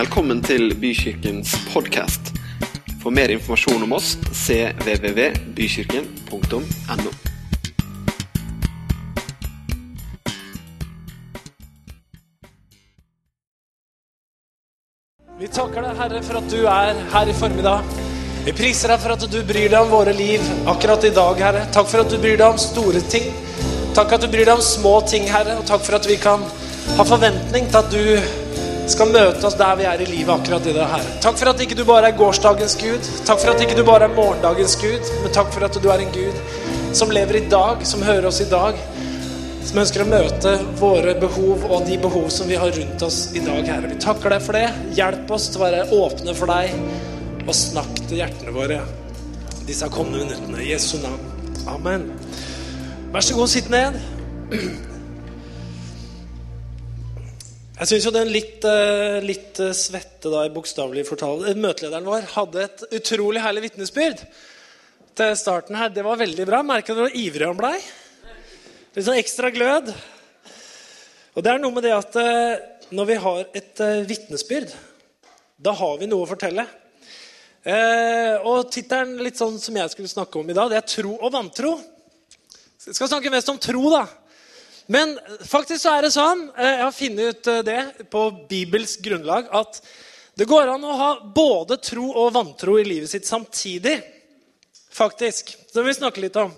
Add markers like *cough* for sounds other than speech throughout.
Velkommen til Bykirkens podkast. For mer informasjon om oss cvvvbykirken.no. Vi takker deg, Herre, for at du er her i formiddag. Vi priser deg for at du bryr deg om våre liv akkurat i dag, Herre. Takk for at du bryr deg om store ting. Takk at du bryr deg om små ting, Herre. Og takk for at vi kan ha forventning til at du skal møte oss der vi er i livet akkurat i det, her. Takk for at ikke du bare er gårsdagens Gud. Takk for at ikke du bare er morgendagens Gud, men takk for at du er en Gud som lever i dag, som hører oss i dag som ønsker å møte våre behov og de behov som vi har rundt oss i dag, Herre. Vi takker deg for det. Hjelp oss til å være åpne for deg, og snakk til hjertene våre disse kommende minuttene. Jesu navn. Amen. Vær så god, sitt ned. Jeg syns jo den litt, eh, litt eh, svette, da, i bokstavelig fortale Møtelederen vår hadde et utrolig herlig vitnesbyrd til starten her. Det var veldig bra. Merka du hvor ivrig han blei? Litt sånn ekstra glød. Og det er noe med det at eh, når vi har et vitnesbyrd, da har vi noe å fortelle. Eh, og tittelen litt sånn som jeg skulle snakke om i dag, det er tro og vantro. Jeg skal snakke mest om tro, da. Men faktisk så er det sånn, eh, jeg har funnet ut eh, det på bibelsk grunnlag, at det går an å ha både tro og vantro i livet sitt samtidig. Faktisk. Det vil vi snakke litt om.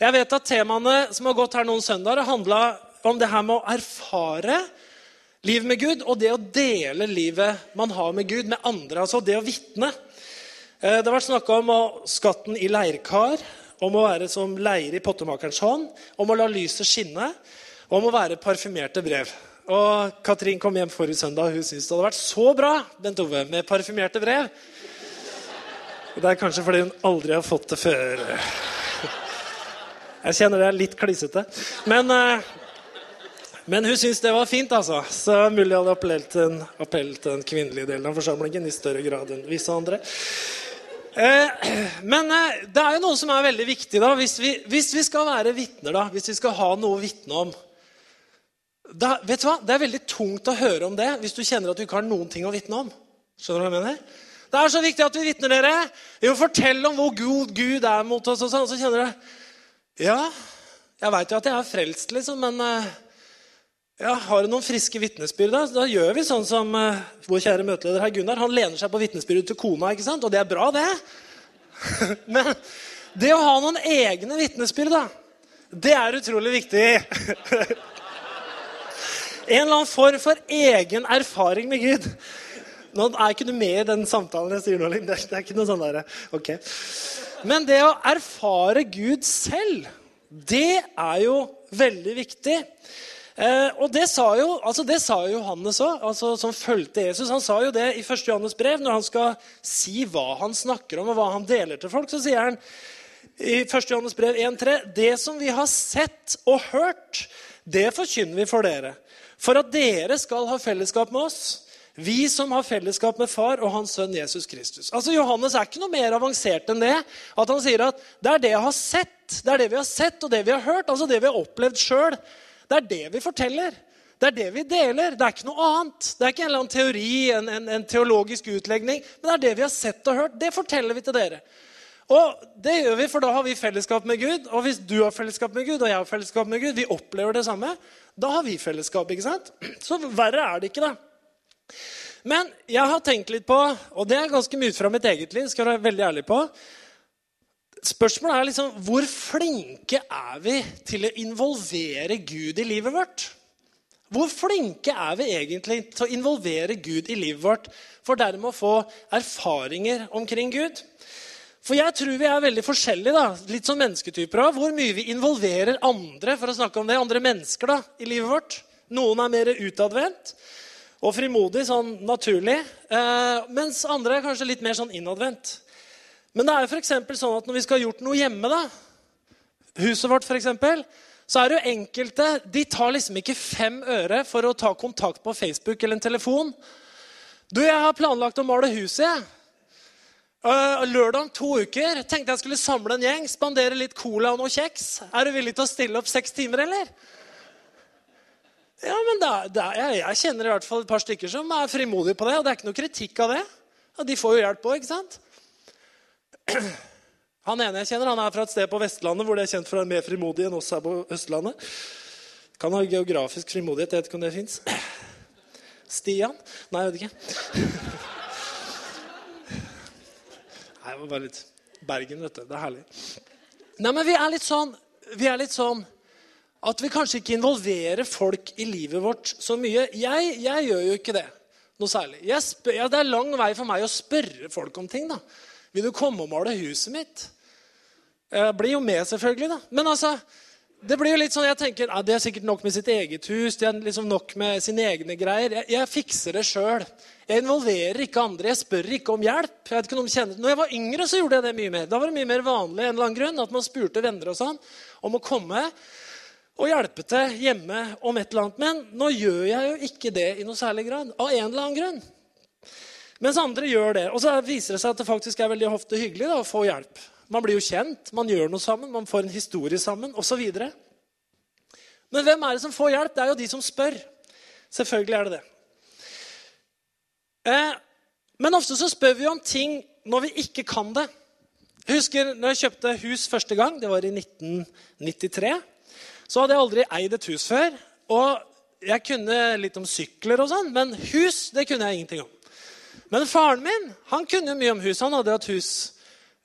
Jeg vet at Temaene som har gått her noen søndager, har handla om det her med å erfare livet med Gud og det å dele livet man har med Gud, med andre. Altså det å vitne. Eh, det har vært snakka om skatten i leirkar, om å være som leir i pottemakerens hånd, om å la lyset skinne, om å være parfymerte brev. Og Katrin kom hjem forrige søndag og hun syntes det hadde vært så bra Bent Ove, med parfymerte brev. Det er kanskje fordi hun aldri har fått det før. Jeg kjenner det er litt klissete. Men, eh, men hun syntes det var fint, altså. Så mulig hadde appellert til, en, appell til den kvinnelige delen av forsamlingen i større grad enn visse andre. Eh, men eh, det er jo noe som er veldig viktig. da, Hvis vi, hvis vi skal være vitner, da, hvis vi skal ha noe å vitne om da, vet du hva? Det er veldig tungt å høre om det hvis du kjenner at du ikke har noen ting å vitne om. Skjønner du hva jeg mener? Det er så viktig at vi vitner dere. Vi må fortelle om hvor god Gud er mot oss. og sånn, så kjenner du ja, jeg veit jo at jeg er frelst, liksom, men uh, ja, har du noen friske vitnesbyrd? Da? da gjør vi sånn som uh, vår kjære møteleder herr Gunnar. Han lener seg på vitnesbyrdet til kona, ikke sant? og det er bra, det. *laughs* men det å ha noen egne vitnesbyrd, da, det er utrolig viktig. *laughs* en eller annen form for egen erfaring med Gud. Nå er ikke du med i den samtalen jeg sier nå. Er, det er ikke noe sånn der, ok. Men det å erfare Gud selv, det er jo veldig viktig. Eh, og det sa jo altså det sa Johannes òg, altså, som fulgte Jesus. Han sa jo det i 1. Johannes brev. Når han skal si hva han snakker om, og hva han deler til folk, så sier han i 1. Johannes brev 1,3.: Det som vi har sett og hørt, det forkynner vi for dere. For at dere skal ha fellesskap med oss. Vi som har fellesskap med far og hans sønn Jesus Kristus. Altså Johannes er ikke noe mer avansert enn det. At han sier at det er det jeg har sett, det er det vi har sett og det vi har hørt. altså Det vi har opplevd sjøl. Det er det vi forteller. Det er det vi deler. Det er ikke noe annet. Det er ikke en eller annen teori, en, en, en teologisk utlegning. Men det er det vi har sett og hørt. Det forteller vi til dere. Og det gjør vi, for da har vi fellesskap med Gud. Og hvis du har fellesskap med Gud, og jeg har fellesskap med Gud, vi opplever det samme, da har vi fellesskap. ikke sant? Så verre er det ikke, da. Men jeg har tenkt litt på, og det er ganske mye ut fra mitt eget liv, skal jeg være veldig ærlig på Spørsmålet er liksom hvor flinke er vi til å involvere Gud i livet vårt? Hvor flinke er vi egentlig til å involvere Gud i livet vårt for dermed å få erfaringer omkring Gud? For jeg tror vi er veldig forskjellige, da, litt som mennesketyper. da, hvor mye vi involverer andre for å snakke om det, andre mennesker da, i livet vårt. Noen er mer utadvendt, og frimodig sånn naturlig. Eh, mens andre er kanskje litt mer sånn innadvendt. Men det er jo for sånn at når vi skal ha gjort noe hjemme, da, huset vårt f.eks., så er det jo enkelte De tar liksom ikke fem øre for å ta kontakt på Facebook eller en telefon. Du, jeg har planlagt å male huset, jeg. Uh, lørdag om to uker tenkte jeg skulle samle en gjeng, spandere litt cola og noe kjeks. Er du villig til å stille opp seks timer, eller? Ja, men da, da, jeg, jeg kjenner i hvert fall et par stykker som er frimodige på det. Og det er ikke noe kritikk av det. Ja, de får jo hjelp òg, ikke sant? Han ene jeg kjenner, han er fra et sted på Vestlandet hvor det er kjent for å være mer frimodig enn oss her på Østlandet. Kan ha geografisk frimodighet. Jeg vet ikke om det fins. Stian? Nei, jeg vet ikke. Det var bare litt Bergen, vet du. Det er herlig. Nei, men vi er litt sånn, vi er litt sånn at vi kanskje ikke involverer folk i livet vårt så mye. Jeg, jeg gjør jo ikke det noe særlig. Spør, ja, det er lang vei for meg å spørre folk om ting. da. Vil du komme og male huset mitt? Jeg blir jo med, selvfølgelig. da. Men altså, det blir jo litt sånn, jeg tenker, ja, det er sikkert nok med sitt eget hus. det er liksom nok med sine egne greier. Jeg, jeg fikser det sjøl. Jeg involverer ikke andre. Jeg spør ikke om hjelp. Jeg vet ikke om kjenner. Når jeg var yngre, så gjorde jeg det mye mer. Da var det mye mer vanlig en eller annen grunn, at man spurte venner og sånn om å komme og hjelpe til hjemme om et eller annet. Men nå gjør jeg jo ikke det i noe særlig grad. Av en eller annen grunn. Mens andre gjør det. Og så viser det seg at det faktisk er veldig ofte hyggelig da, å få hjelp. Man blir jo kjent, man gjør noe sammen, man får en historie sammen osv. Men hvem er det som får hjelp? Det er jo de som spør. Selvfølgelig er det det. Eh, men ofte så spør vi om ting når vi ikke kan det. Jeg husker når jeg kjøpte hus første gang. Det var i 1993 så hadde jeg aldri eid et hus før. Og jeg kunne litt om sykler og sånn, men hus det kunne jeg ingenting om. Men faren min han kunne mye om hus. Han hadde hatt hus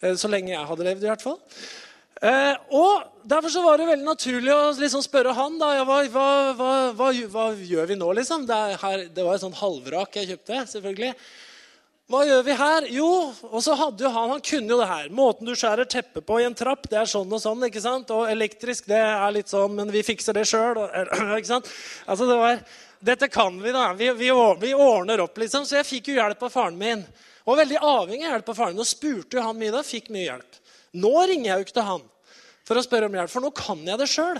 så lenge jeg hadde levd. i hvert fall. Eh, og Derfor så var det veldig naturlig å liksom spørre han da, hva, hva, hva, hva, gjør vi nå. liksom? Det, her, det var et sånt halvrak jeg kjøpte. selvfølgelig. Hva gjør vi her? Jo, og så hadde jo han han kunne jo det her. Måten du skjærer teppe på i en trapp, det er sånn og sånn. ikke sant? Og elektrisk, det er litt sånn, men vi fikser det sjøl. *clears throat* Altså, det var, dette kan vi, da. Vi, vi, vi, ordner opp, liksom. Så jeg fikk jo hjelp av faren min. Og veldig avhengig av hjelp av faren Nå spurte jo han mye da, fikk mye hjelp. Nå ringer jeg jo ikke til han for å spørre om hjelp, for nå kan jeg det sjøl.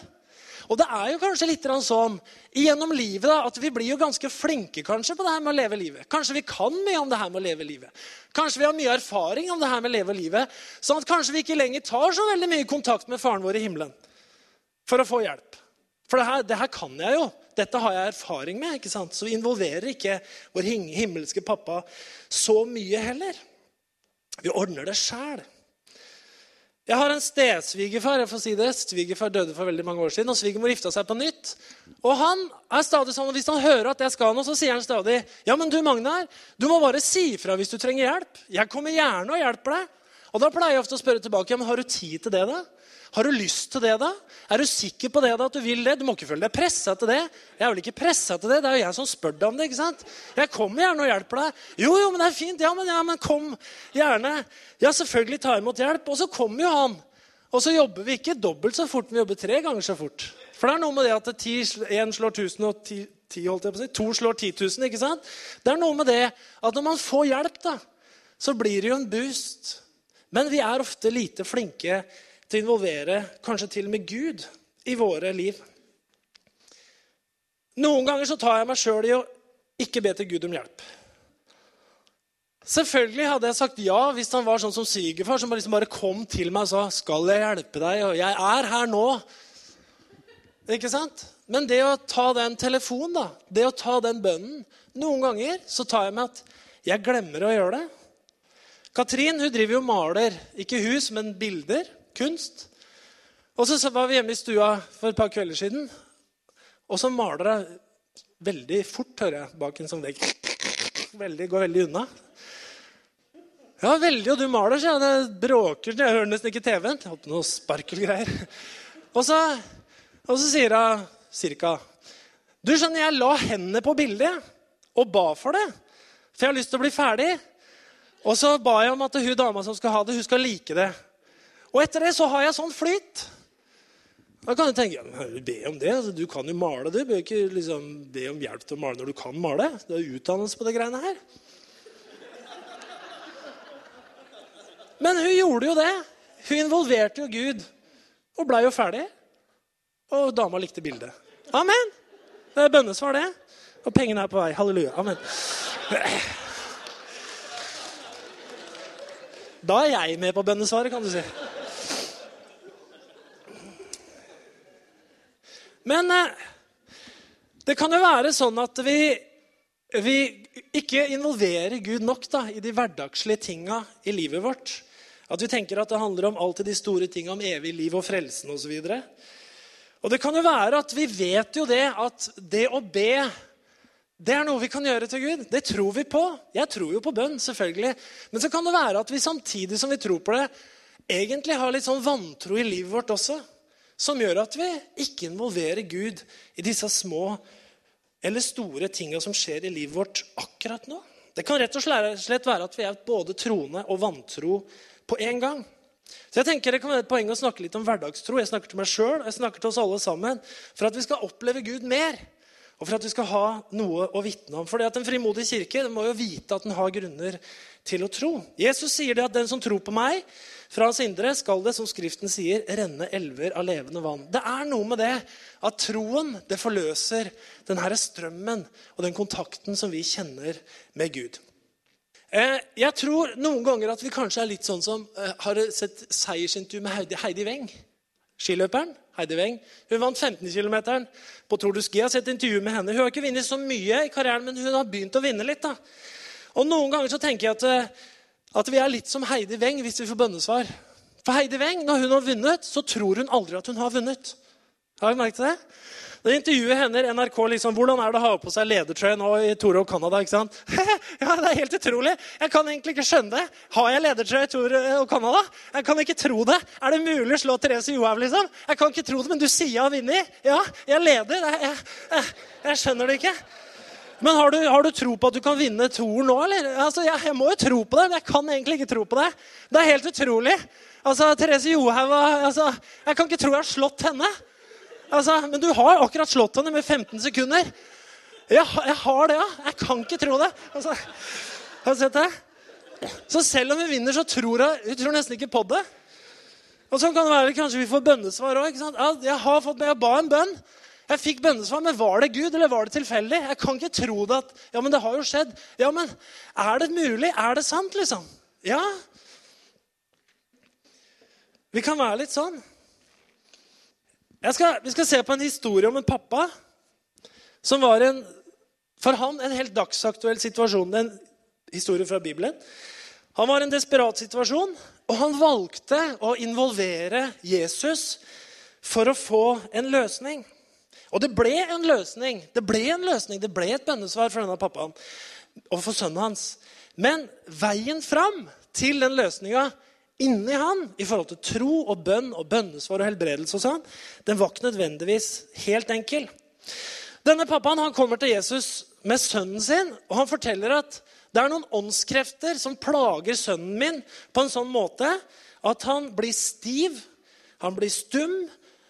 Og det er jo kanskje litt sånn gjennom livet da, at vi blir jo ganske flinke kanskje på det her med å leve livet. Kanskje vi kan mye om det her med å leve livet. Kanskje vi har mye erfaring om det her med å leve livet. Sånn at kanskje vi ikke lenger tar så veldig mye kontakt med faren vår i himmelen for å få hjelp. For det her, det her kan jeg jo. Dette har jeg erfaring med. ikke sant? Så vi involverer ikke vår himmelske pappa så mye heller. Vi ordner det sjæl. Jeg har en stesvigerfar. jeg får si det. Svigerfar døde for veldig mange år siden, og svigermor gifta seg på nytt. Og han er stadig sånn, og Hvis han hører at jeg skal noe, så sier han stadig ja, men du Magnar, du må bare si ifra hvis du trenger hjelp. Jeg kommer gjerne og hjelper deg. Og Da pleier jeg ofte å spørre tilbake ja, men har du tid til det. da? Har du lyst til det, da? Er du sikker på det da, at du vil det? Du må ikke føle deg pressa til det. Jeg er vel ikke pressa til det. Det er jo jeg som spør deg om det. ikke sant? Jeg kommer gjerne og hjelper deg. Jo, jo, men det er fint. Ja, men, ja, men kom gjerne. Ja, selvfølgelig ta imot hjelp. Og så kommer jo han. Og så jobber vi ikke dobbelt så fort, vi jobber tre ganger så fort. For det er noe med det at én slår 1000, og ti, ti, holdt jeg på å si, to slår 10 000. ikke sant? Det er noe med det at når man får hjelp, da, så blir det jo en boost. Men vi er ofte lite flinke til å involvere kanskje til og med Gud i våre liv. Noen ganger så tar jeg meg sjøl i å ikke be til Gud om hjelp. Selvfølgelig hadde jeg sagt ja hvis han var sånn som svigerfar, som liksom bare kom til meg og sa 'Skal jeg hjelpe deg?' og 'Jeg er her nå'. Ikke sant? Men det å ta den telefonen, da, det å ta den bønnen Noen ganger så tar jeg meg at jeg glemmer å gjøre det. Katrin hun driver jo maler, ikke hus, men bilder kunst. Og så var vi hjemme i stua for et par kvelder siden, og så maler jeg veldig fort, hører jeg, bak en sånn vegg. Veldig, går veldig unna. Ja, veldig, og du maler, sier jeg. Det bråker. Jeg hører nesten ikke TV-en. Jeg håper noe sparkelgreier. Og så, og så sier hun cirka Du skjønner, jeg la hendene på bildet og ba for det. For jeg har lyst til å bli ferdig. Og så ba jeg om at hun dama som skal ha det, hun skal like det. Og etter det så har jeg sånn flyt. Da kan du tenke be om det. Altså, du kan jo male. Du bør ikke liksom be om hjelp til å male når du kan male. Du har utdannelse på de greiene her. Men hun gjorde jo det. Hun involverte jo Gud og blei jo ferdig. Og dama likte bildet. Amen. Det er bønnesvar, det. Og pengene er på vei. Halleluja. Amen. Da er jeg med på bønnesvaret, kan du si. Men eh, Det kan jo være sånn at vi, vi ikke involverer Gud nok da, i de hverdagslige tinga i livet vårt. At vi tenker at det handler om alltid de store tinga om evig liv og frelsen osv. Og, og det kan jo være at vi vet jo det at det å be det er noe vi kan gjøre til Gud. Det tror vi på. Jeg tror jo på bønn, selvfølgelig. Men så kan det være at vi samtidig som vi tror på det, egentlig har litt sånn vantro i livet vårt også. Som gjør at vi ikke involverer Gud i disse små eller store tinga som skjer i livet vårt akkurat nå. Det kan rett og slett være at vi er både troende og vantro på en gang. Så jeg tenker Det kan være et poeng å snakke litt om hverdagstro. Jeg snakker til meg sjøl og jeg snakker til oss alle sammen. For at vi skal oppleve Gud mer. Og for at vi skal ha noe å vitne om. For det at En frimodig kirke må jo vite at den har grunner til å tro. Jesus sier det at den som tror på meg, fra hans indre skal det, som Skriften sier, renne elver av levende vann. Det er noe med det at troen det forløser denne strømmen og den kontakten som vi kjenner med Gud. Eh, jeg tror noen ganger at vi kanskje er litt sånn som eh, har sett seiersintervju med Heidi Weng. Skiløperen. Heidi Weng. Hun vant 15 km på Tour de Ski. Jeg har sett intervju med henne. Hun har ikke vunnet så mye i karrieren, men hun har begynt å vinne litt. da. Og Noen ganger så tenker jeg at, eh, at vi er litt som Heidi Weng hvis vi får bønnesvar. For Heidi Weng, når hun har vunnet, så tror hun aldri at hun har vunnet. Har du merket det? Da intervjuet henne NRK liksom, hvordan er det å ha på seg ledertrøye nå i Tore og Canada. ikke sant? *laughs* ja, Det er helt utrolig. Jeg kan egentlig ikke skjønne det. Har jeg ledertrøye i Tore og Canada? Jeg kan ikke tro det. Er det mulig å slå Therese Johaug, liksom? Jeg kan ikke tro det, men du sier jeg har vunnet. Ja, jeg leder. Jeg, jeg, jeg, jeg, skjønner det ikke. Men har du, har du, tro på at du kan vinne toren nå, eller? Altså, jeg, jeg må jo tro på det, men jeg kan egentlig ikke tro på det. Det er helt utrolig. Altså, Therese Johaug altså, Jeg kan ikke tro jeg har slått henne. Altså, men du har akkurat slått henne med 15 sekunder. Jeg, jeg har det, ja. Jeg kan ikke tro det. Altså, har du sett det? Så selv om vi vinner, så tror jeg, vi tror nesten ikke på det. Og så kan det være kanskje vi får bønnesvar òg. Jeg har fått, jeg ba en bønn. Jeg fikk bønnesvar, men var det Gud, eller var det tilfeldig? Jeg kan ikke tro det at Ja, men det har jo skjedd. Ja, men er det mulig? Er det sant, liksom? Ja. Vi kan være litt sånn. Skal, vi skal se på en historie om en pappa som var en, for han en helt dagsaktuell situasjon. En historie fra Bibelen. Han var i en desperat situasjon, og han valgte å involvere Jesus for å få en løsning. Og det ble en løsning. Det ble en løsning, det ble et bønnesvar for denne pappaen og for sønnen hans. Men veien fram til den løsninga inni han i forhold til tro og bønn og bønnesvar og helbredelse og sånn, den var ikke nødvendigvis helt enkel. Denne pappaen han kommer til Jesus med sønnen sin, og han forteller at det er noen åndskrefter som plager sønnen min på en sånn måte at han blir stiv, han blir stum,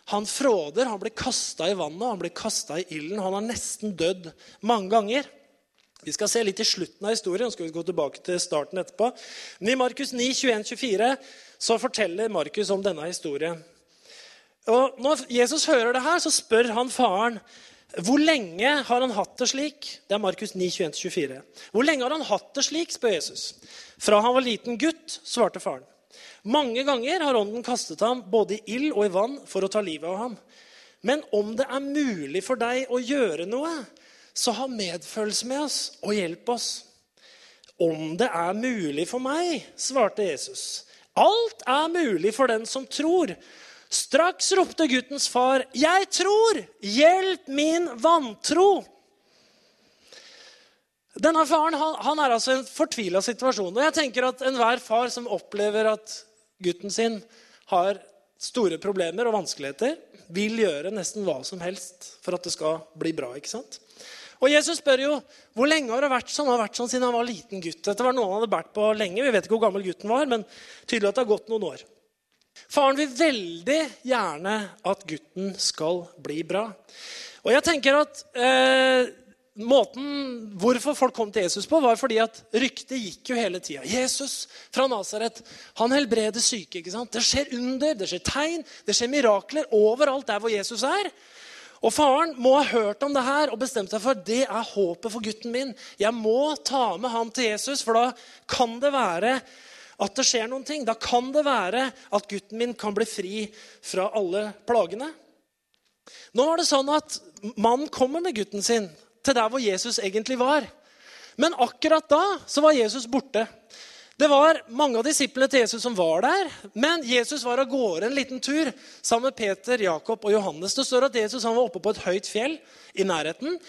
han fråder, han blir kasta i vannet, han blir kasta i ilden. Han har nesten dødd mange ganger. Vi skal se litt i slutten av historien, så skal vi gå tilbake til starten etterpå. Men i Markus 9, 21-24 så forteller Markus om denne historien. Og Når Jesus hører det her, så spør han faren hvor lenge har han hatt det slik. Det er Markus 9, 21-24. Hvor lenge har han hatt det slik, spør Jesus. Fra han var liten gutt, svarte faren. Mange ganger har ånden kastet ham både i ild og i vann for å ta livet av ham. Men om det er mulig for deg å gjøre noe, så ha medfølelse med oss og hjelp oss. Om det er mulig for meg, svarte Jesus. Alt er mulig for den som tror. Straks ropte guttens far, 'Jeg tror! Hjelp min vantro!' Denne faren han, han er altså i en fortvila situasjon. Og jeg tenker at enhver far som opplever at gutten sin har store problemer og vanskeligheter, vil gjøre nesten hva som helst for at det skal bli bra. ikke sant? Og Jesus spør jo hvor lenge har det vært sånn. Det har vært sånn siden han var liten gutt. Dette var noe han hadde båret på lenge. Vi vet ikke hvor gammel gutten var, men tydelig at det har gått noen år. Faren vil veldig gjerne at gutten skal bli bra. Og jeg tenker at eh, måten Hvorfor folk kom til Jesus på, var fordi at ryktet gikk jo hele tida. Jesus fra Nasaret han helbreder syke. ikke sant? Det skjer under, det skjer tegn, det skjer mirakler overalt der hvor Jesus er. Og Faren må ha hørt om det her og bestemt seg for det er håpet for gutten min. Jeg må ta med ham til Jesus, for da kan det være at det skjer noen ting. Da kan det være at gutten min kan bli fri fra alle plagene. Nå var det sånn at mannen kommer med gutten sin til der hvor Jesus egentlig var. Men akkurat da så var Jesus borte. Det var mange av disiplene til Jesus som var der, men Jesus var av gårde en liten tur sammen med Peter, Jakob og Johannes. Det står at Jesus var oppe på et høyt fjell i nærheten.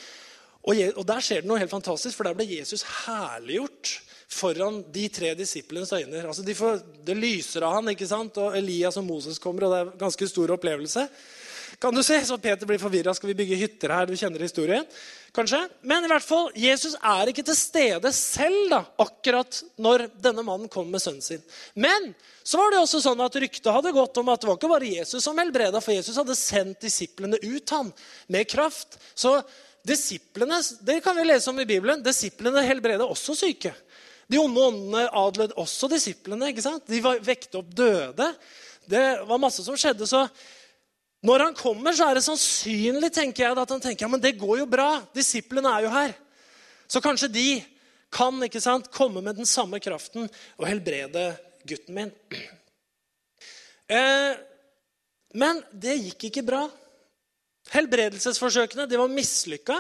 Og der skjer det noe helt fantastisk, for der ble Jesus herliggjort foran de tre disiplenes øyne. Altså de får, det lyser av han, ikke sant? og Elias og Moses kommer, og det er en ganske stor opplevelse. Kan du se? Så Peter blir forvirra. Skal vi bygge hytter her? Du kjenner historien? Kanskje? Men i hvert fall, Jesus er ikke til stede selv da, akkurat når denne mannen kom med sønnen sin. Men så var det også sånn at ryktet hadde gått om at det var ikke bare Jesus som helbreda, for Jesus hadde sendt disiplene ut han med kraft. Så disiplene, det kan vi lese om i Bibelen, disiplene helbreda også syke. De onde åndene adlød også disiplene. ikke sant? De vekte opp døde. Det var masse som skjedde. så når han kommer, så er det sannsynlig tenker jeg, at han tenker ja, men det går jo bra. Disiplene er jo her. Så kanskje de kan ikke sant, komme med den samme kraften og helbrede gutten min. *clears throat* Eh, men det gikk ikke bra. Helbredelsesforsøkene de var mislykka.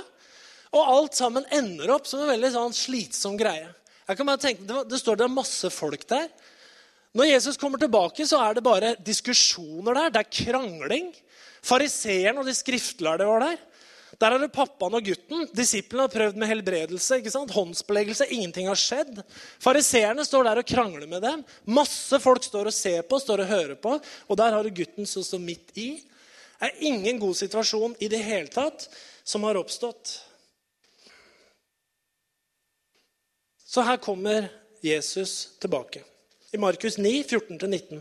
Og alt sammen ender opp som en veldig sånn slitsom greie. Jeg kan bare tenke, det, det står det er masse folk der. Når Jesus kommer tilbake, så er det bare diskusjoner der. Det er krangling. Fariseeren og de skriftlærde var der. Der er det pappaen og gutten. Disiplene har prøvd med helbredelse. ikke sant? Håndsbeleggelse. Ingenting har skjedd. Fariseerne står der og krangler med dem. Masse folk står og ser på, står og hører på. Og der har du gutten som står midt i. Det er ingen god situasjon i det hele tatt som har oppstått. Så her kommer Jesus tilbake. I Markus 9, 14-19.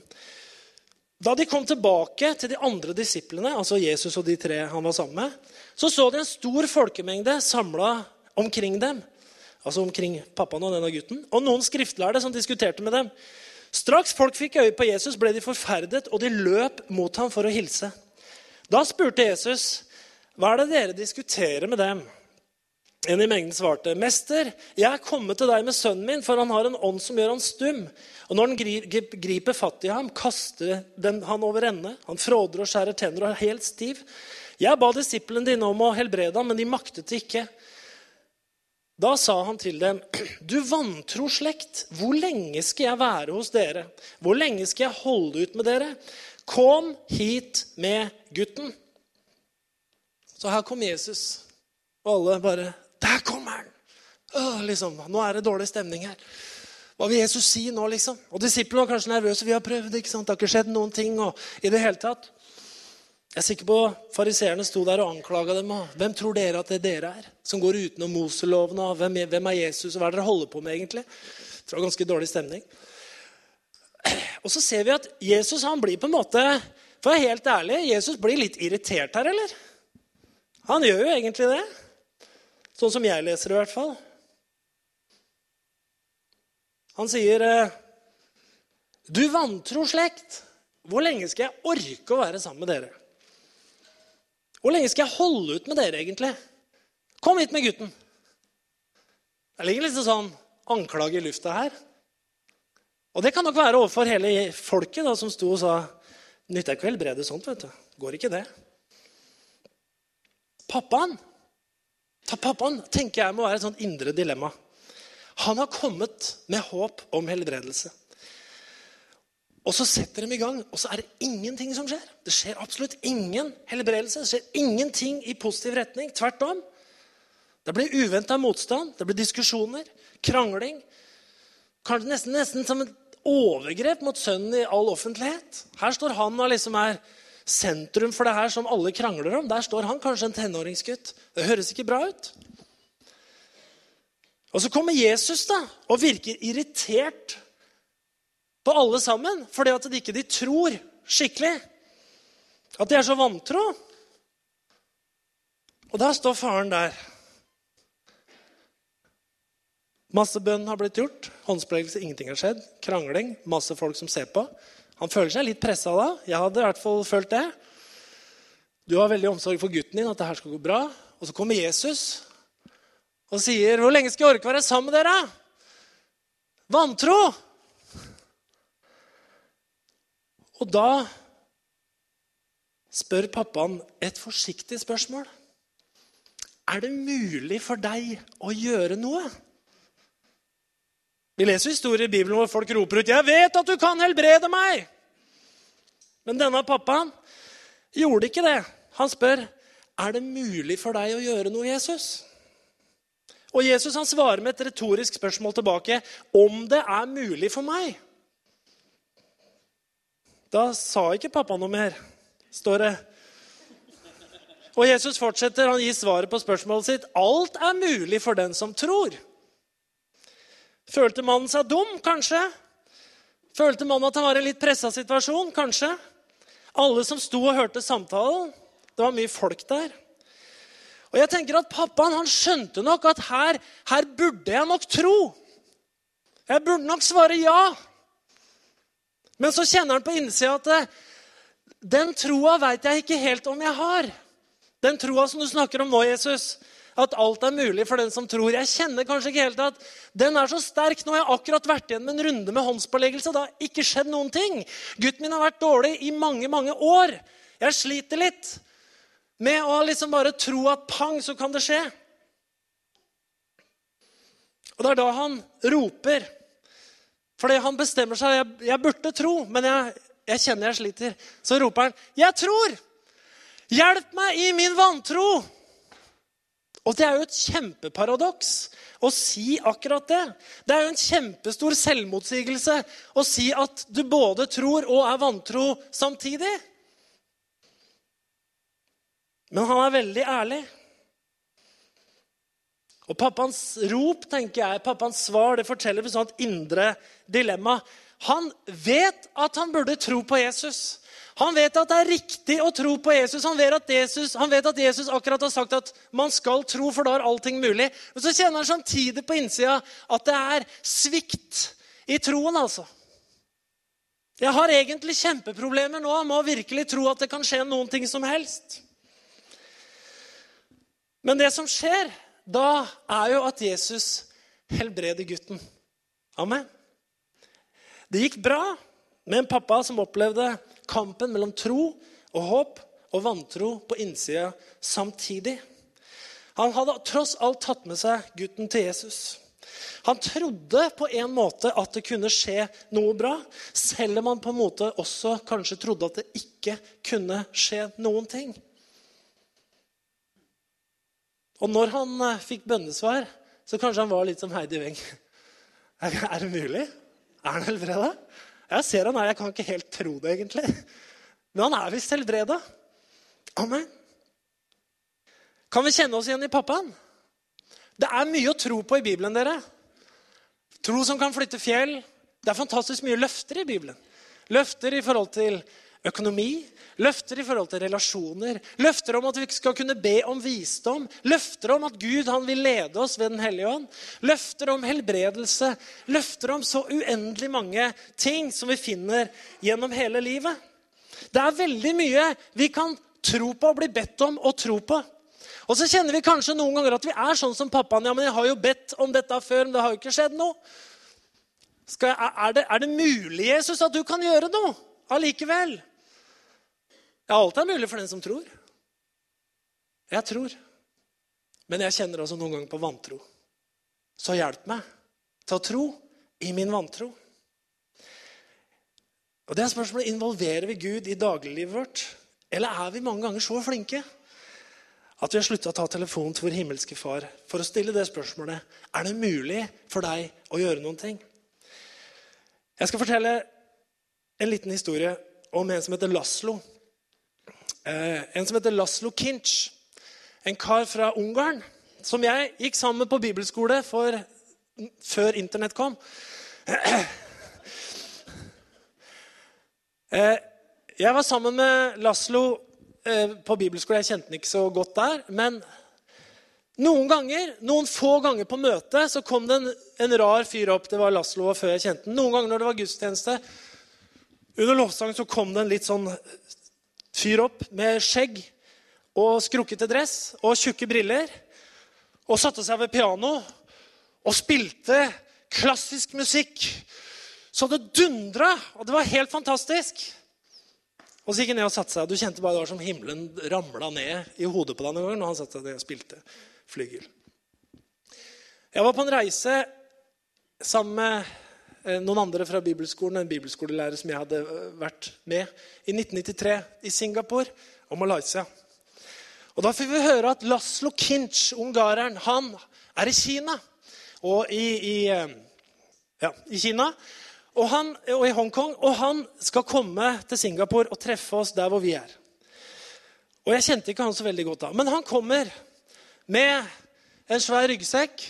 Da de kom tilbake til de andre disiplene, altså Jesus og de tre han var sammen med, så så de en stor folkemengde samla omkring dem. Altså omkring pappaen og denne gutten. Og noen skriftlærde som diskuterte med dem. Straks folk fikk øye på Jesus, ble de forferdet, og de løp mot ham for å hilse. Da spurte Jesus, 'Hva er det dere diskuterer med dem?' En i mengden svarte, 'Mester, jeg er kommet til deg med sønnen min, for han har en ånd som gjør han stum.' Og når den griper fatt i ham, kaster den han over ende. Han fråder og skjærer tenner og er helt stiv. Jeg ba disiplene dine om å helbrede ham, men de maktet det ikke. Da sa han til dem, *clears throat* du vantro slekt, hvor lenge skal jeg være hos dere? Hvor lenge skal jeg holde ut med dere? Kom hit med gutten. Så her kom Jesus, og alle bare Der kommer han! Åh, liksom, Nå er det dårlig stemning her. Hva vil Jesus si nå, liksom? Og Disiplene var kanskje nervøse. Vi har prøvd, ikke sant? Det har ikke skjedd noen ting. og i det hele tatt. Jeg er sikker på Fariseerne sto der og anklaga dem. Og hvem tror dere at det er dere er? Som går utenom Moseloven. og hvem, hvem, er Jesus? og Hva er det dere holder på med, egentlig? Det var ganske dårlig stemning. Og så ser vi at Jesus han blir på en måte For å være helt ærlig, Jesus blir litt irritert her, eller? Han gjør jo egentlig det. Sånn som jeg leser det, i hvert fall. Han sier, eh, 'Du vantro slekt, hvor lenge skal jeg orke å være sammen med dere?' 'Hvor lenge skal jeg holde ut med dere, egentlig?' 'Kom hit med gutten.' Det ligger litt sånn anklage i lufta her. Og det kan nok være overfor hele folket da, som sto og sa Nytter ikke å helbrede sånt. vet du. Går ikke det. Pappaen ta pappaen tenker jeg må være et sånt indre dilemma. Han har kommet med håp om helbredelse. Og så setter de i gang, og så er det ingenting som skjer. Det skjer absolutt ingen helbredelse. Det skjer ingenting i positiv retning. Tvert om. Det blir uventa motstand, det blir diskusjoner, krangling. Kanskje nesten, nesten som et overgrep mot sønnen i all offentlighet. Her står han og liksom er sentrum for det her som alle krangler om. Der står han, kanskje en tenåringsgutt. Det høres ikke bra ut. Og så kommer Jesus da, og virker irritert på alle sammen fordi at de ikke de tror skikkelig. At de er så vantro. Og da står faren der. Masse bønn har blitt gjort. Håndspregelse, ingenting har skjedd. Krangling, masse folk som ser på. Han føler seg litt pressa da. Jeg hadde i hvert fall følt det. Du har veldig omsorg for gutten din, at det her skal gå bra. Og så kommer Jesus, og sier, 'Hvor lenge skal jeg orke å være sammen med dere?' Vantro! Og da spør pappaen et forsiktig spørsmål. Er det mulig for deg å gjøre noe? Vi leser historier i Bibelen hvor folk roper ut 'Jeg vet at du kan helbrede meg!' Men denne pappaen gjorde ikke det. Han spør, 'Er det mulig for deg å gjøre noe, Jesus?' Og Jesus han svarer med et retorisk spørsmål tilbake. 'Om det er mulig for meg?' Da sa ikke pappa noe mer, står det. Og Jesus fortsetter, han gir svaret på spørsmålet sitt. Alt er mulig for den som tror. Følte mannen seg dum? Kanskje. Følte mannen at han var i en litt pressa situasjon? Kanskje. Alle som sto og hørte samtalen. Det var mye folk der. Og jeg tenker at Pappaen han skjønte nok at her, her burde jeg nok tro. Jeg burde nok svare ja. Men så kjenner han på innsida at eh, den troa veit jeg ikke helt om jeg har. Den troa som du snakker om nå, Jesus, at alt er mulig for den som tror. Jeg kjenner kanskje ikke helt at den er så sterk. Nå har jeg akkurat vært igjen med en runde med håndspåleggelse. Det har ikke skjedd noen ting. Gutten min har vært dårlig i mange, mange år. Jeg sliter litt med å liksom bare tro at pang, så kan det skje. Og det er da han roper. Fordi han bestemmer seg. Jeg, jeg burde tro, men jeg, jeg kjenner jeg sliter. Så roper han, 'Jeg tror! Hjelp meg i min vantro!' Og det er jo et kjempeparadoks å si akkurat det. Det er jo en kjempestor selvmotsigelse å si at du både tror og er vantro samtidig. Men han er veldig ærlig. Og pappaens rop, tenker jeg, pappaens svar, det forteller et sånt indre dilemma. Han vet at han burde tro på Jesus. Han vet at det er riktig å tro på Jesus. Han vet at Jesus, vet at Jesus akkurat har sagt at man skal tro, for da er allting mulig. Men så kjenner han samtidig på innsida at det er svikt i troen, altså. Jeg har egentlig kjempeproblemer nå med å virkelig tro at det kan skje noen ting som helst. Men det som skjer da, er jo at Jesus helbreder gutten. Amen. Det gikk bra med en pappa som opplevde kampen mellom tro og håp og vantro på innsida samtidig. Han hadde tross alt tatt med seg gutten til Jesus. Han trodde på en måte at det kunne skje noe bra, selv om han på en måte også kanskje trodde at det ikke kunne skje noen ting. Og når han eh, fikk bønnesvar, så kanskje han var litt som Heidi Weng. *laughs* Er det mulig? Er han helbreda? Jeg ser han er, jeg kan ikke helt tro det, egentlig. Men han er visst helbreda. Amen. Kan vi kjenne oss igjen i pappaen? Det er mye å tro på i Bibelen, dere. Tro som kan flytte fjell. Det er fantastisk mye løfter i Bibelen. Løfter i forhold til økonomi, løfter i forhold til relasjoner, løfter om at vi skal kunne be om visdom, løfter om at Gud han vil lede oss ved Den hellige ånd, løfter om helbredelse, løfter om så uendelig mange ting som vi finner gjennom hele livet. Det er veldig mye vi kan tro på og bli bedt om å tro på. Og så kjenner vi kanskje noen ganger at vi er sånn som pappaen. Ja, men jeg har jo bedt om dette før, men det har jo ikke skjedd noe. Jeg, er, det, er det mulig, Jesus, at du kan gjøre noe allikevel? Ja, alt er mulig for den som tror. Jeg tror. Men jeg kjenner også noen ganger på vantro. Så hjelp meg til å tro i min vantro. Og det er spørsmålet, Involverer vi Gud i dagliglivet vårt? Eller er vi mange ganger så flinke at vi har slutta å ta telefonen til vår himmelske far for å stille det spørsmålet er det mulig for deg å gjøre noen ting? Jeg skal fortelle en liten historie om en som heter Laslo. Eh, en som heter Laslo Kinch. En kar fra Ungarn som jeg gikk sammen med på bibelskole for, før Internett kom. *clears throat* Eh, jeg var sammen med Laslo eh, på bibelskole. Jeg kjente han ikke så godt der. Men noen ganger, noen få ganger på møtet så kom det en, en rar fyr opp. Det var Laslo før jeg kjente han. Noen ganger når det var gudstjeneste, under lovsangen så kom det en litt sånn fyr opp med skjegg og skrukkete dress og tjukke briller. Og satte seg ved piano og spilte klassisk musikk. Så det dundra, og det var helt fantastisk. Og så gikk han ned og satte seg. Du kjente bare det var som himmelen ramla ned i hodet på deg noen gang når han satte seg ned og spilte flygel. Jeg var på en reise sammen med noen andre fra bibelskolen, en bibelskolelærer som jeg hadde eh, vært med i 1993 i Singapore og Malaysia. Og Da fikk vi høre at Laslo Kinch, ungareren, han er i Kina. Og i, i, eh, ja, i Kina og, han, og i Hongkong. Og han skal komme til Singapore og treffe oss der hvor vi er. Og jeg kjente ikke han så veldig godt da. Men han kommer med en svær ryggsekk.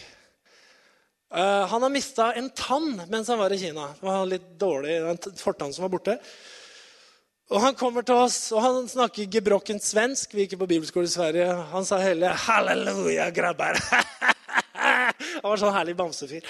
Uh, han har mista en tann mens han var i Kina. Det var litt dårlig, en fortann som var borte. Og Han kommer til oss, og han snakker gebrokkent svensk. Vi gikk på bibelskole i Sverige. Han sa hele 'halleluja, grabber'. *laughs* han var sånn herlig bamsefyr.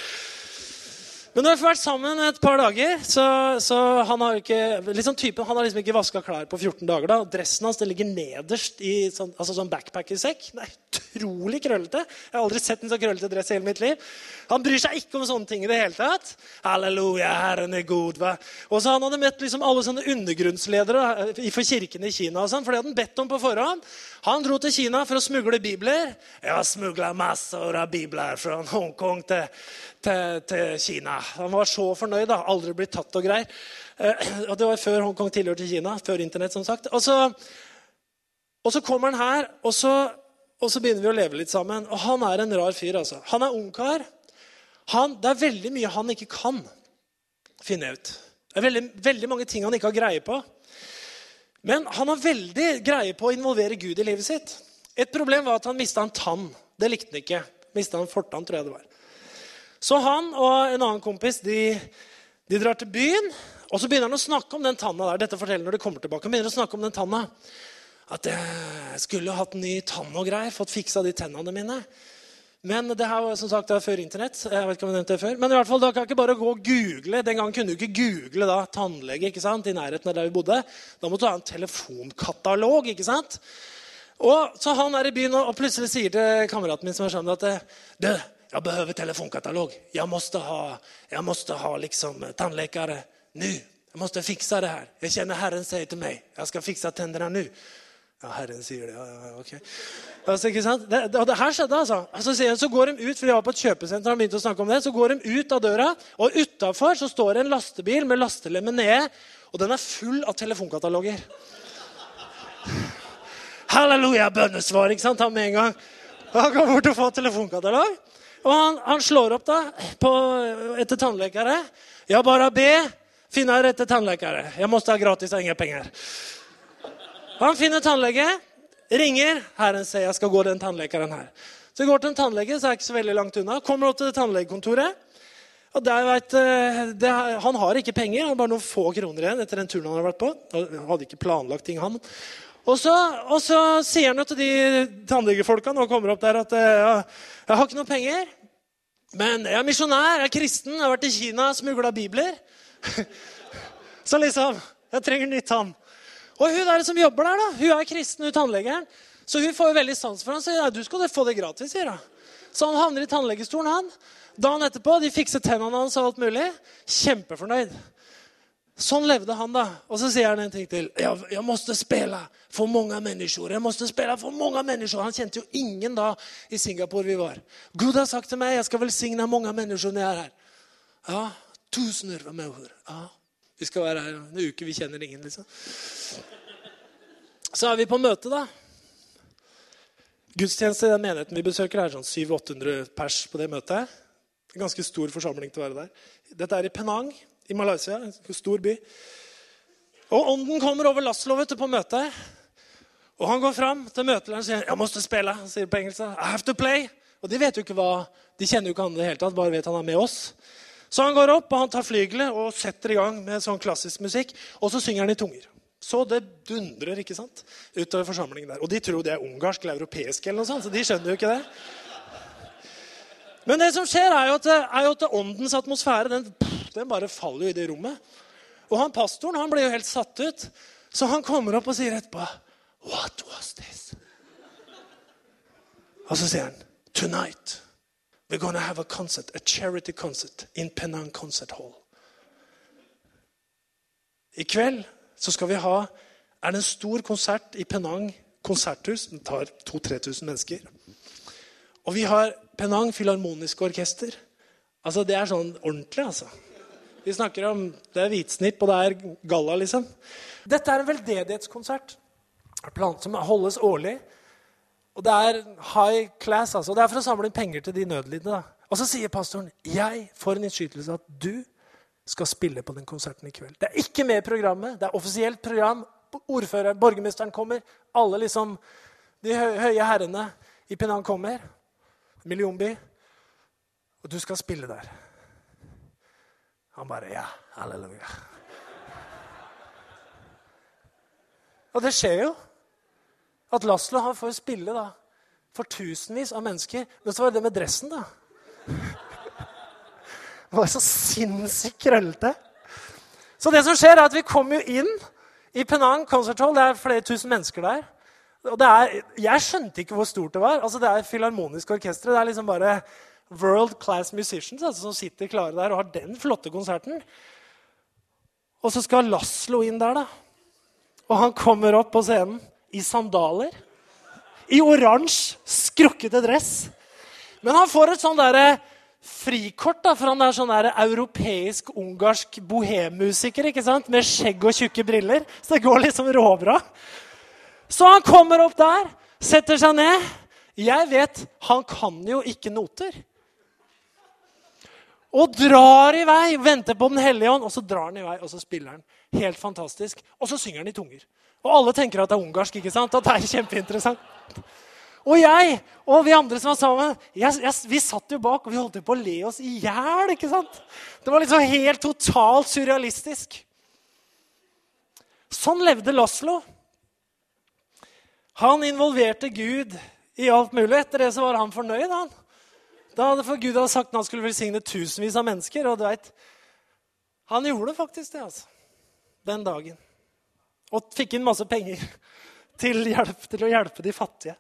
Men vi har vært sammen et par dager, så, så han har ikke liksom typen, han har liksom ikke vaska klær på 14 dager. da, Dressen hans den ligger nederst i sånn, altså sånn backpackersekk. Det er utrolig krøllete. Jeg har aldri sett en så krøllete dress i hele mitt liv. Han bryr seg ikke om sånne ting i det hele tatt. Halleluja, Herren er god. hva? Og så Han hadde møtt liksom alle sånne undergrunnsledere for kirken i Kina. og sånn, for det hadde han bedt om på forhånd. Han dro til Kina for å smugle bibler. Jeg har smugla masser av bibler fra Hongkong til, til, til, Kina. Han var så fornøyd. da, Aldri blitt tatt og greier. Eh, og Det var før Hongkong tilhørte Kina. Før Internett, som sagt. Og så, og så kommer han her, og så, og så, begynner vi å leve litt sammen. Og han er en rar fyr. altså. Han er ungkar. Det er veldig mye han ikke kan finne ut. Det er veldig, veldig mange ting han ikke har greie på. Men han har veldig greie på å involvere Gud i livet sitt. Et problem var at han mista en tann. Det likte han ikke. Mista en fortann, tror jeg det var. Så han og en annen kompis de, de, drar til byen. Og så begynner han å snakke om den tanna der. Dette forteller når de kommer tilbake. Han begynner å snakke om den tanna. At jeg skulle hatt ny tann og greier. Fått fiksa de tennene mine. Men det her var som sagt før Internett. jeg vet ikke om jeg nevnte det før. Men i hvert fall, da kan ikke bare gå og google. Den gangen kunne du ikke google da, tannlege ikke sant, i nærheten av der vi bodde. Da måtte du ha en telefonkatalog. ikke sant? Og Så han er i byen og plutselig sier til kameraten min som er sammen, at du, jeg behøver telefonkatalog. Jeg måtte ha, jeg måtte ha liksom tandläkare nå. Jeg måtte fikse det her. Jeg kjenner Herren sier til meg jeg skal fikse tennene nu. Ja, Herren sier det. Ja, ja, ok. Altså, ikke sant? Det, det, det her skjedde, altså. altså. Så går de ut, for de var på et kjøpesenter, han begynte å snakke om det, så går de ut av døra, og utafor står det en lastebil med lastelemmet nede, og den er full av telefonkataloger. Halleluja, bønnesvar, ikke sant? Han med en gang. Han går bort og får telefonkatalog. Og han, han slår opp da på, etter tannlegere. Jeg bare be. Finne rette tannlegere. Jeg må ha gratis og ingen penger. Han finner tannlege, ringer. Herren sier jeg skal gå den tannlegeren her. Så jeg går til en tannlege, så er jeg ikke så veldig langt unna. Kommer opp til tannlegekontoret. Og der vet, eh, det, Han har ikke penger, han har bare noen få kroner igjen etter den turen han har vært på. Han hadde ikke planlagt ting, han. Og så, og så sier han til de tannlegefolka når han kommer opp der, at eh, ja, 'Jeg har ikke noe penger, men jeg er misjonær, jeg er kristen, jeg har vært i Kina smugla bibler.' *laughs* Så liksom Jeg trenger nytt tann. Og hun der som jobber der, da, hun er kristen, hun tannlegeren. Så hun får jo veldig sans for ham. Så ja, du skal få det gratis, sier hun. Så han havner i tannlegestolen, han. Dagen etterpå de fikser tennene hans og alt mulig. Kjempefornøyd. Sånn levde han, da. Og så sier han en ting til. Jeg, jeg måtte spille for mange mennesker. Jeg måtte spille for mange mennesker. Han kjente jo ingen da i Singapore vi var. Gud har sagt til meg jeg skal velsigne mange mennesker når jeg er her. Ja, tusener av mennesker. Ja, Vi skal være her en uke. Vi kjenner ingen, liksom. Så er vi på møte, da. Gudstjeneste i den menigheten vi besøker, er sånn 700-800 pers på det møtet. En ganske stor forsamling til å være der. Dette er i Penang i Malaysia, en stor by. Og ånden kommer over Laslo på møtet. Og han går fram til møtelederen og sier 'Jeg måtte spille'. Sier på engelsk. 'I have to play'. Og de vet jo ikke hva, de kjenner jo ikke han i det hele tatt, bare vet han er med oss. Så han går opp og han tar flygelet og setter i gang med sånn klassisk musikk. Og så synger han i tunger. Så det dundrer ikke sant, utover forsamlingen der. Og de tror det er ungarsk eller europeisk, eller noe sånt, så de skjønner jo ikke det. Men det som skjer, er jo at, er jo at åndens atmosfære den den bare faller jo i det rommet. Og han pastoren han ble jo helt satt ut, så han kommer opp og sier etterpå What was this? Og så sier han Tonight we're gonna have a concert, a charity concert in Penang Concert Hall. I kveld så skal vi ha er det en stor konsert i Penang konserthus. Den tar 2000-3000 mennesker. Og vi har Penang Filharmoniske Orkester. Altså, Det er sånn ordentlig, altså. Vi snakker om Det er hvitsnipp, og det er galla, liksom. Dette er en veldedighetskonsert som holdes årlig. Og det er high class. altså. Det er for å samle inn penger til de nødlidende. Og så sier pastoren jeg får en innskytelse at du skal spille på den konserten i kveld. Det er ikke med i programmet. Det er offisielt program. Ordføreren, borgermesteren kommer. Alle liksom de høye herrene i Penang kommer. Millionby. Og du skal spille der. Han bare Ja, halleluja. Og det skjer jo. At Laslo han får spille da, for tusenvis av mennesker. Men så var det det med dressen, da. *laughs* Det var så sinnssykt krøllete. Så det som skjer, er at vi kommer jo inn i Penang Concert Hall. Det er flere tusen mennesker der. Og det er, jeg skjønte ikke hvor stort det var. Altså, det er filharmonisk orkester. Det er liksom bare world class musicians altså, som sitter klare der og har den flotte konserten. Og så skal Laslo inn der, da. Og han kommer opp på scenen i sandaler. I oransje, skrukkete dress. Men han får et sånn derre frikort, da, for han er sånn der europeisk-ungarsk bohemmusiker ikke sant? med skjegg og tjukke briller. Så det går liksom råbra. Så han kommer opp der, setter seg ned. Jeg vet han kan jo ikke noter. Og drar i vei, venter på Den hellige ånd, og så drar han i vei, og så spiller han. Helt fantastisk. Og så synger han i tunger. Og alle tenker at det er ungarsk. ikke sant? At det er kjempeinteressant. Og jeg og vi andre som var sammen, jeg, jeg, vi satt jo bak og vi holdt på å le oss i hjel. Det var liksom helt totalt surrealistisk. Sånn levde Laslo. Han involverte Gud i alt mulig. Etter det så var han fornøyd. han. Da hadde for Gud hadde sagt at han skulle velsigne tusenvis av mennesker. og du vet, Han gjorde faktisk det altså, den dagen. Og fikk inn masse penger *laughs* til, hjelp, til å hjelpe de fattige.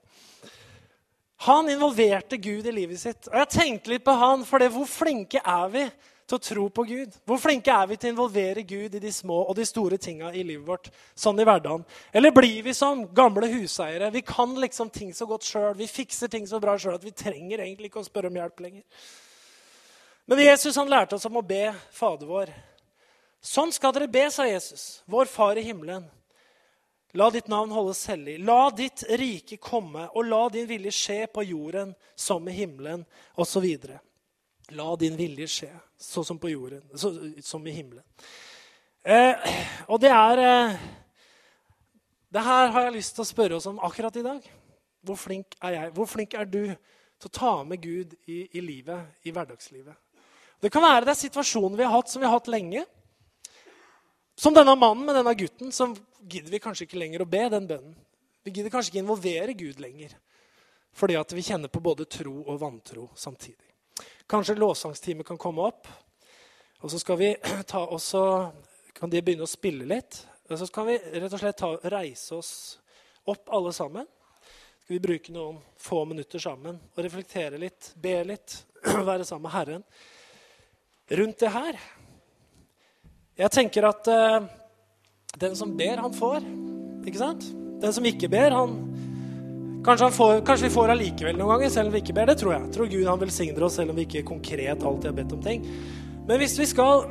Han involverte Gud i livet sitt. Og jeg tenkte litt på han, for det, hvor flinke er vi til å tro på Gud? Hvor flinke er vi til å involvere Gud i de små og de store tinga i livet vårt? Sånn i hverdagen. Eller blir vi som gamle huseiere? Vi kan liksom ting så godt sjøl. Vi fikser ting så bra sjøl at vi trenger egentlig ikke å spørre om hjelp lenger. Men Jesus han lærte oss om å be Fader vår. Sånn skal dere be, sa Jesus, vår Far i himmelen. La ditt navn holdes hellig. La ditt rike komme, og la din vilje skje på jorden som i himmelen, osv. La din vilje skje, så som på jorden, så, som i himmelen. Eh, og det er eh, Det her har jeg lyst til å spørre oss om akkurat i dag. Hvor flink er jeg? Hvor flink er du til å ta med Gud i, i livet, i hverdagslivet? Det kan være det er situasjoner vi har hatt som vi har hatt lenge. Som denne mannen med denne gutten, så gidder vi kanskje ikke lenger å be den bønnen. Vi gidder kanskje ikke involvere Gud lenger, fordi at vi kjenner på både tro og vantro samtidig. Kanskje lovsangsteamet kan komme opp, og så skal vi *clears throat* ta også, kan de begynne å spille litt. Og så kan vi rett og slett ta, reise oss opp alle sammen. Skal vi bruke noen få minutter sammen og reflektere litt, be litt, *clears throat* være sammen med Herren rundt det her. Jeg tenker at uh, den som ber, han får. Ikke sant? Den som ikke ber, han Kanskje, han får, kanskje vi får allikevel noen ganger, selv om vi ikke ber. Det tror jeg. jeg tror Gud han velsigner oss selv om vi ikke konkret alltid har bedt om ting. Men hvis vi skal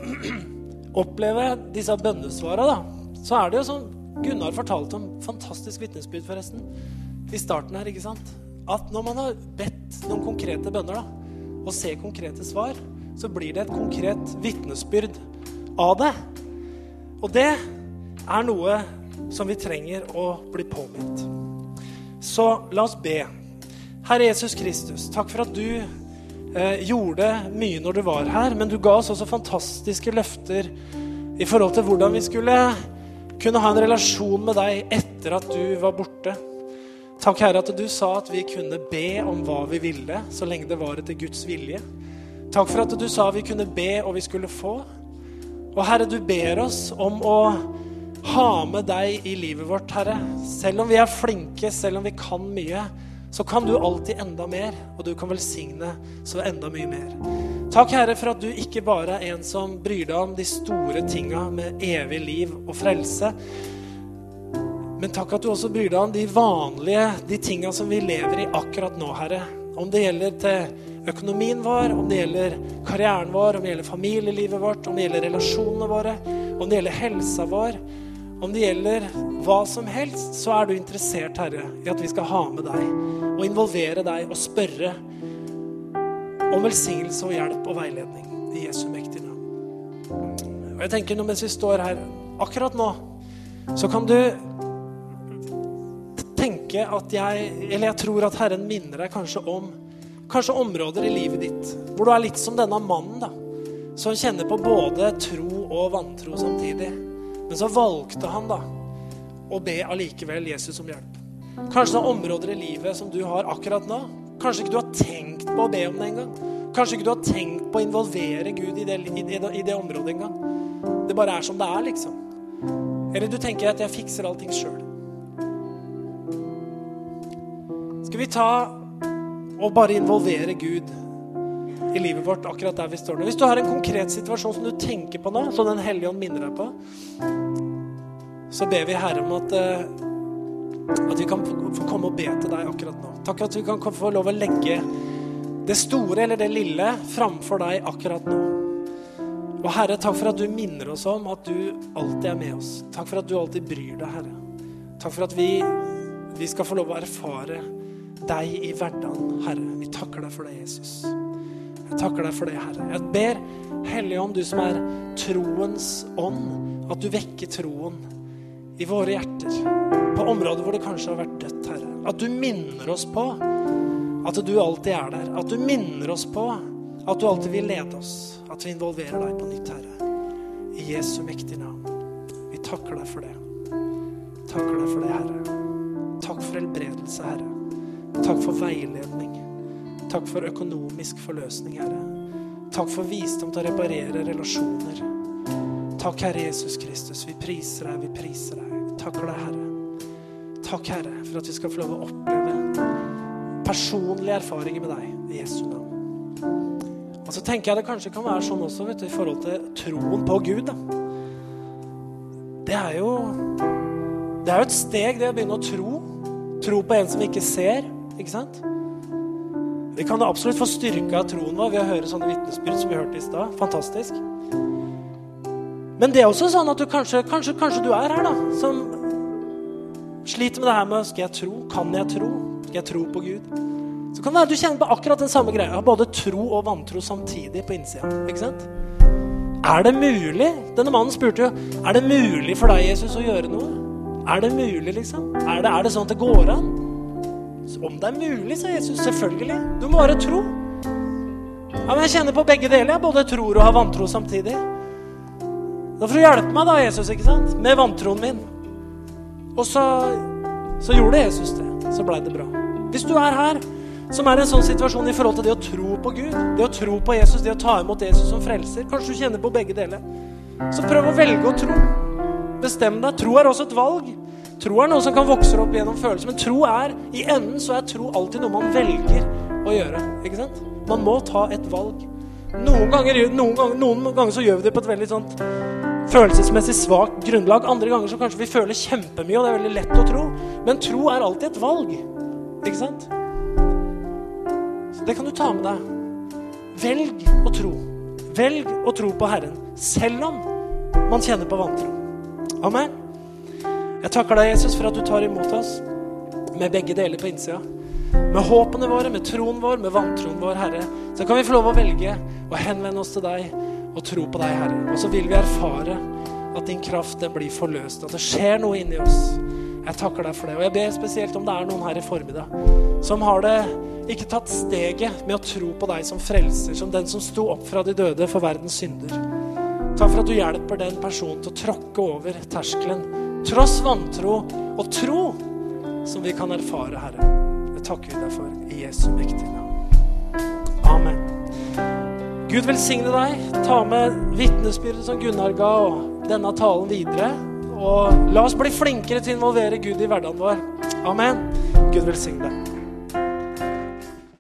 *clears throat* oppleve disse bønnesvara, da, så er det jo som Gunnar fortalte om fantastisk vitnesbyrd, forresten, i starten her. ikke sant? At når man har bedt noen konkrete bønner da, og ser konkrete svar, så blir det et konkret vitnesbyrd av det. Og det er noe som vi trenger å bli påminnet. Så la oss be. Herre Jesus Kristus, takk for at du eh, gjorde mye når du var her, men du ga oss også fantastiske løfter i forhold til hvordan vi skulle kunne ha en relasjon med deg etter at du var borte. Takk, Herre, at du sa at vi kunne be om hva vi ville, så lenge det var etter Guds vilje. Takk for at du sa vi kunne be og vi skulle få. Og Herre, du ber oss om å ha med deg i livet vårt, Herre. Selv om vi er flinke, selv om vi kan mye, så kan du alltid enda mer, og du kan velsigne så enda mye mer. Takk, Herre, for at du ikke bare er en som bryr deg om de store tinga med evig liv og frelse. Men takk at du også bryr deg om de vanlige, de tinga som vi lever i akkurat nå, Herre. Om det gjelder til økonomien vår, om det gjelder karrieren vår, om det gjelder familielivet vårt, om det gjelder relasjonene våre, om det gjelder helsa vår, om det gjelder hva som helst, så er du interessert, Herre, i at vi skal ha med deg og involvere deg og spørre om velsignelse og hjelp og veiledning i Jesu mektige navn. Og jeg tenker nå mens vi står her akkurat nå, så kan du tenke at jeg Eller jeg tror at Herren minner deg kanskje om kanskje områder i livet ditt hvor du er litt som denne mannen, da. Som kjenner på både tro og vantro samtidig. Men så valgte han da å be allikevel Jesus om hjelp. Kanskje det er områder i livet som du har akkurat nå. Kanskje ikke du har tenkt på å be om det engang. Kanskje ikke du har tenkt på å involvere Gud i det, i det, i det området engang. Det bare er som det er, liksom. Eller du tenker at 'jeg fikser allting sjøl'. Skal vi ta og bare involvere Gud i livet vårt akkurat der vi står nå? Hvis du har en konkret situasjon som du tenker på nå, som Den hellige ånd minner deg på, så ber vi Herre om at, eh, at vi kan få komme og be til deg akkurat nå. Takk at vi kan få lov å legge det store eller det lille framfor deg akkurat nå. Og Herre, takk for at du minner oss om at du alltid er med oss. Takk for at du alltid bryr deg, Herre. Takk for at vi, vi skal få lov å erfare deg i hverdagen, Herre. Vi takker deg for det, Jesus. Jeg takker deg for det, Herre. Jeg ber Hellige Ånd, du som er troens ånd, at du vekker troen i våre hjerter. På områder hvor det kanskje har vært dødt, Herre. At du minner oss på at du alltid er der. At du minner oss på at du alltid vil lede oss. At vi involverer deg på nytt, Herre. I Jesu mektige navn. Vi takker deg for det. Takker deg for det, Herre. Takk for helbredelse, Herre. Takk for veiledning. Takk for økonomisk forløsning, Herre. Takk for visdom til å reparere relasjoner. Takk, Herre Jesus Kristus. Vi priser deg, vi priser deg. Vi takker deg, Herre. Takk, Herre, for at vi skal få lov å oppleve personlige erfaringer med deg i Jesu navn. Og så tenker jeg det kanskje kan være sånn også vet du, i forhold til troen på Gud. da. Det er jo Det er jo et steg, det å begynne å tro. Tro på en som ikke ser. Ikke sant? Vi kan absolutt få styrka troen vår ved å høre sånne vitnesbyrd som vi hørte i stad. Fantastisk. Men det er også sånn at du kanskje, kanskje, kanskje du er her, da, som sliter med det her med Skal jeg tro? Kan jeg tro? Skal jeg tro på Gud? Så kan det være du kjenner på akkurat den samme greia. Både tro og vantro samtidig på innsida. Ikke sant? Er det mulig? Denne mannen spurte jo er det mulig for deg, Jesus, å gjøre noe. Er det mulig, liksom? Er det, er det sånn at det går an? Om det er mulig, sa Jesus. Selvfølgelig. Du må bare tro. Ja, men jeg kjenner på begge deler. Jeg både tror og har vantro samtidig. Da får du hjelpe meg, da, Jesus, ikke sant? med vantroen min. Og så, så gjorde Jesus det. Så blei det bra. Hvis du er her som er i en sånn situasjon i forhold til det å tro på Gud, det å tro på Jesus, det å ta imot Jesus som frelser Kanskje du kjenner på begge deler. Så prøv å velge å tro. Bestem deg. Tro er også et valg. Tro er noe som kan vokse opp gjennom følelser. Men tro er, i enden så er tro alltid noe man velger å gjøre. Ikke sant? Man må ta et valg. Noen ganger, noen ganger, noen ganger så gjør vi det på et veldig sånt følelsesmessig svakt grunnlag. Andre ganger så kanskje vi føler kjempemye, og det er veldig lett å tro. Men tro er alltid et valg. Ikke sant? Så det kan du ta med deg. Velg å tro. Velg å tro på Herren, selv om man kjenner på vantro. Amen. Jeg takker deg, Jesus, for at du tar imot oss med begge deler på innsida. Med håpene våre, med troen vår, med vantroen vår, Herre. Så kan vi få lov å velge å henvende oss til deg og tro på deg, Herre. Og så vil vi erfare at din kraft den blir forløst, at det skjer noe inni oss. Jeg takker deg for det. Og jeg ber spesielt om det er noen her i formiddag som har det ikke tatt steget med å tro på deg som frelser, som den som sto opp fra de døde for verdens synder. Takk for at du hjelper den personen til å tråkke over terskelen tross vantro og tro, som vi kan erfare, Herre. Det takker vi deg for i Jesu mektige navn. Amen. Gud velsigne deg. Ta med vitnesbyrdet som Gunnar ga, og denne talen videre. Og la oss bli flinkere til å involvere Gud i hverdagen vår. Amen. Gud velsigne deg.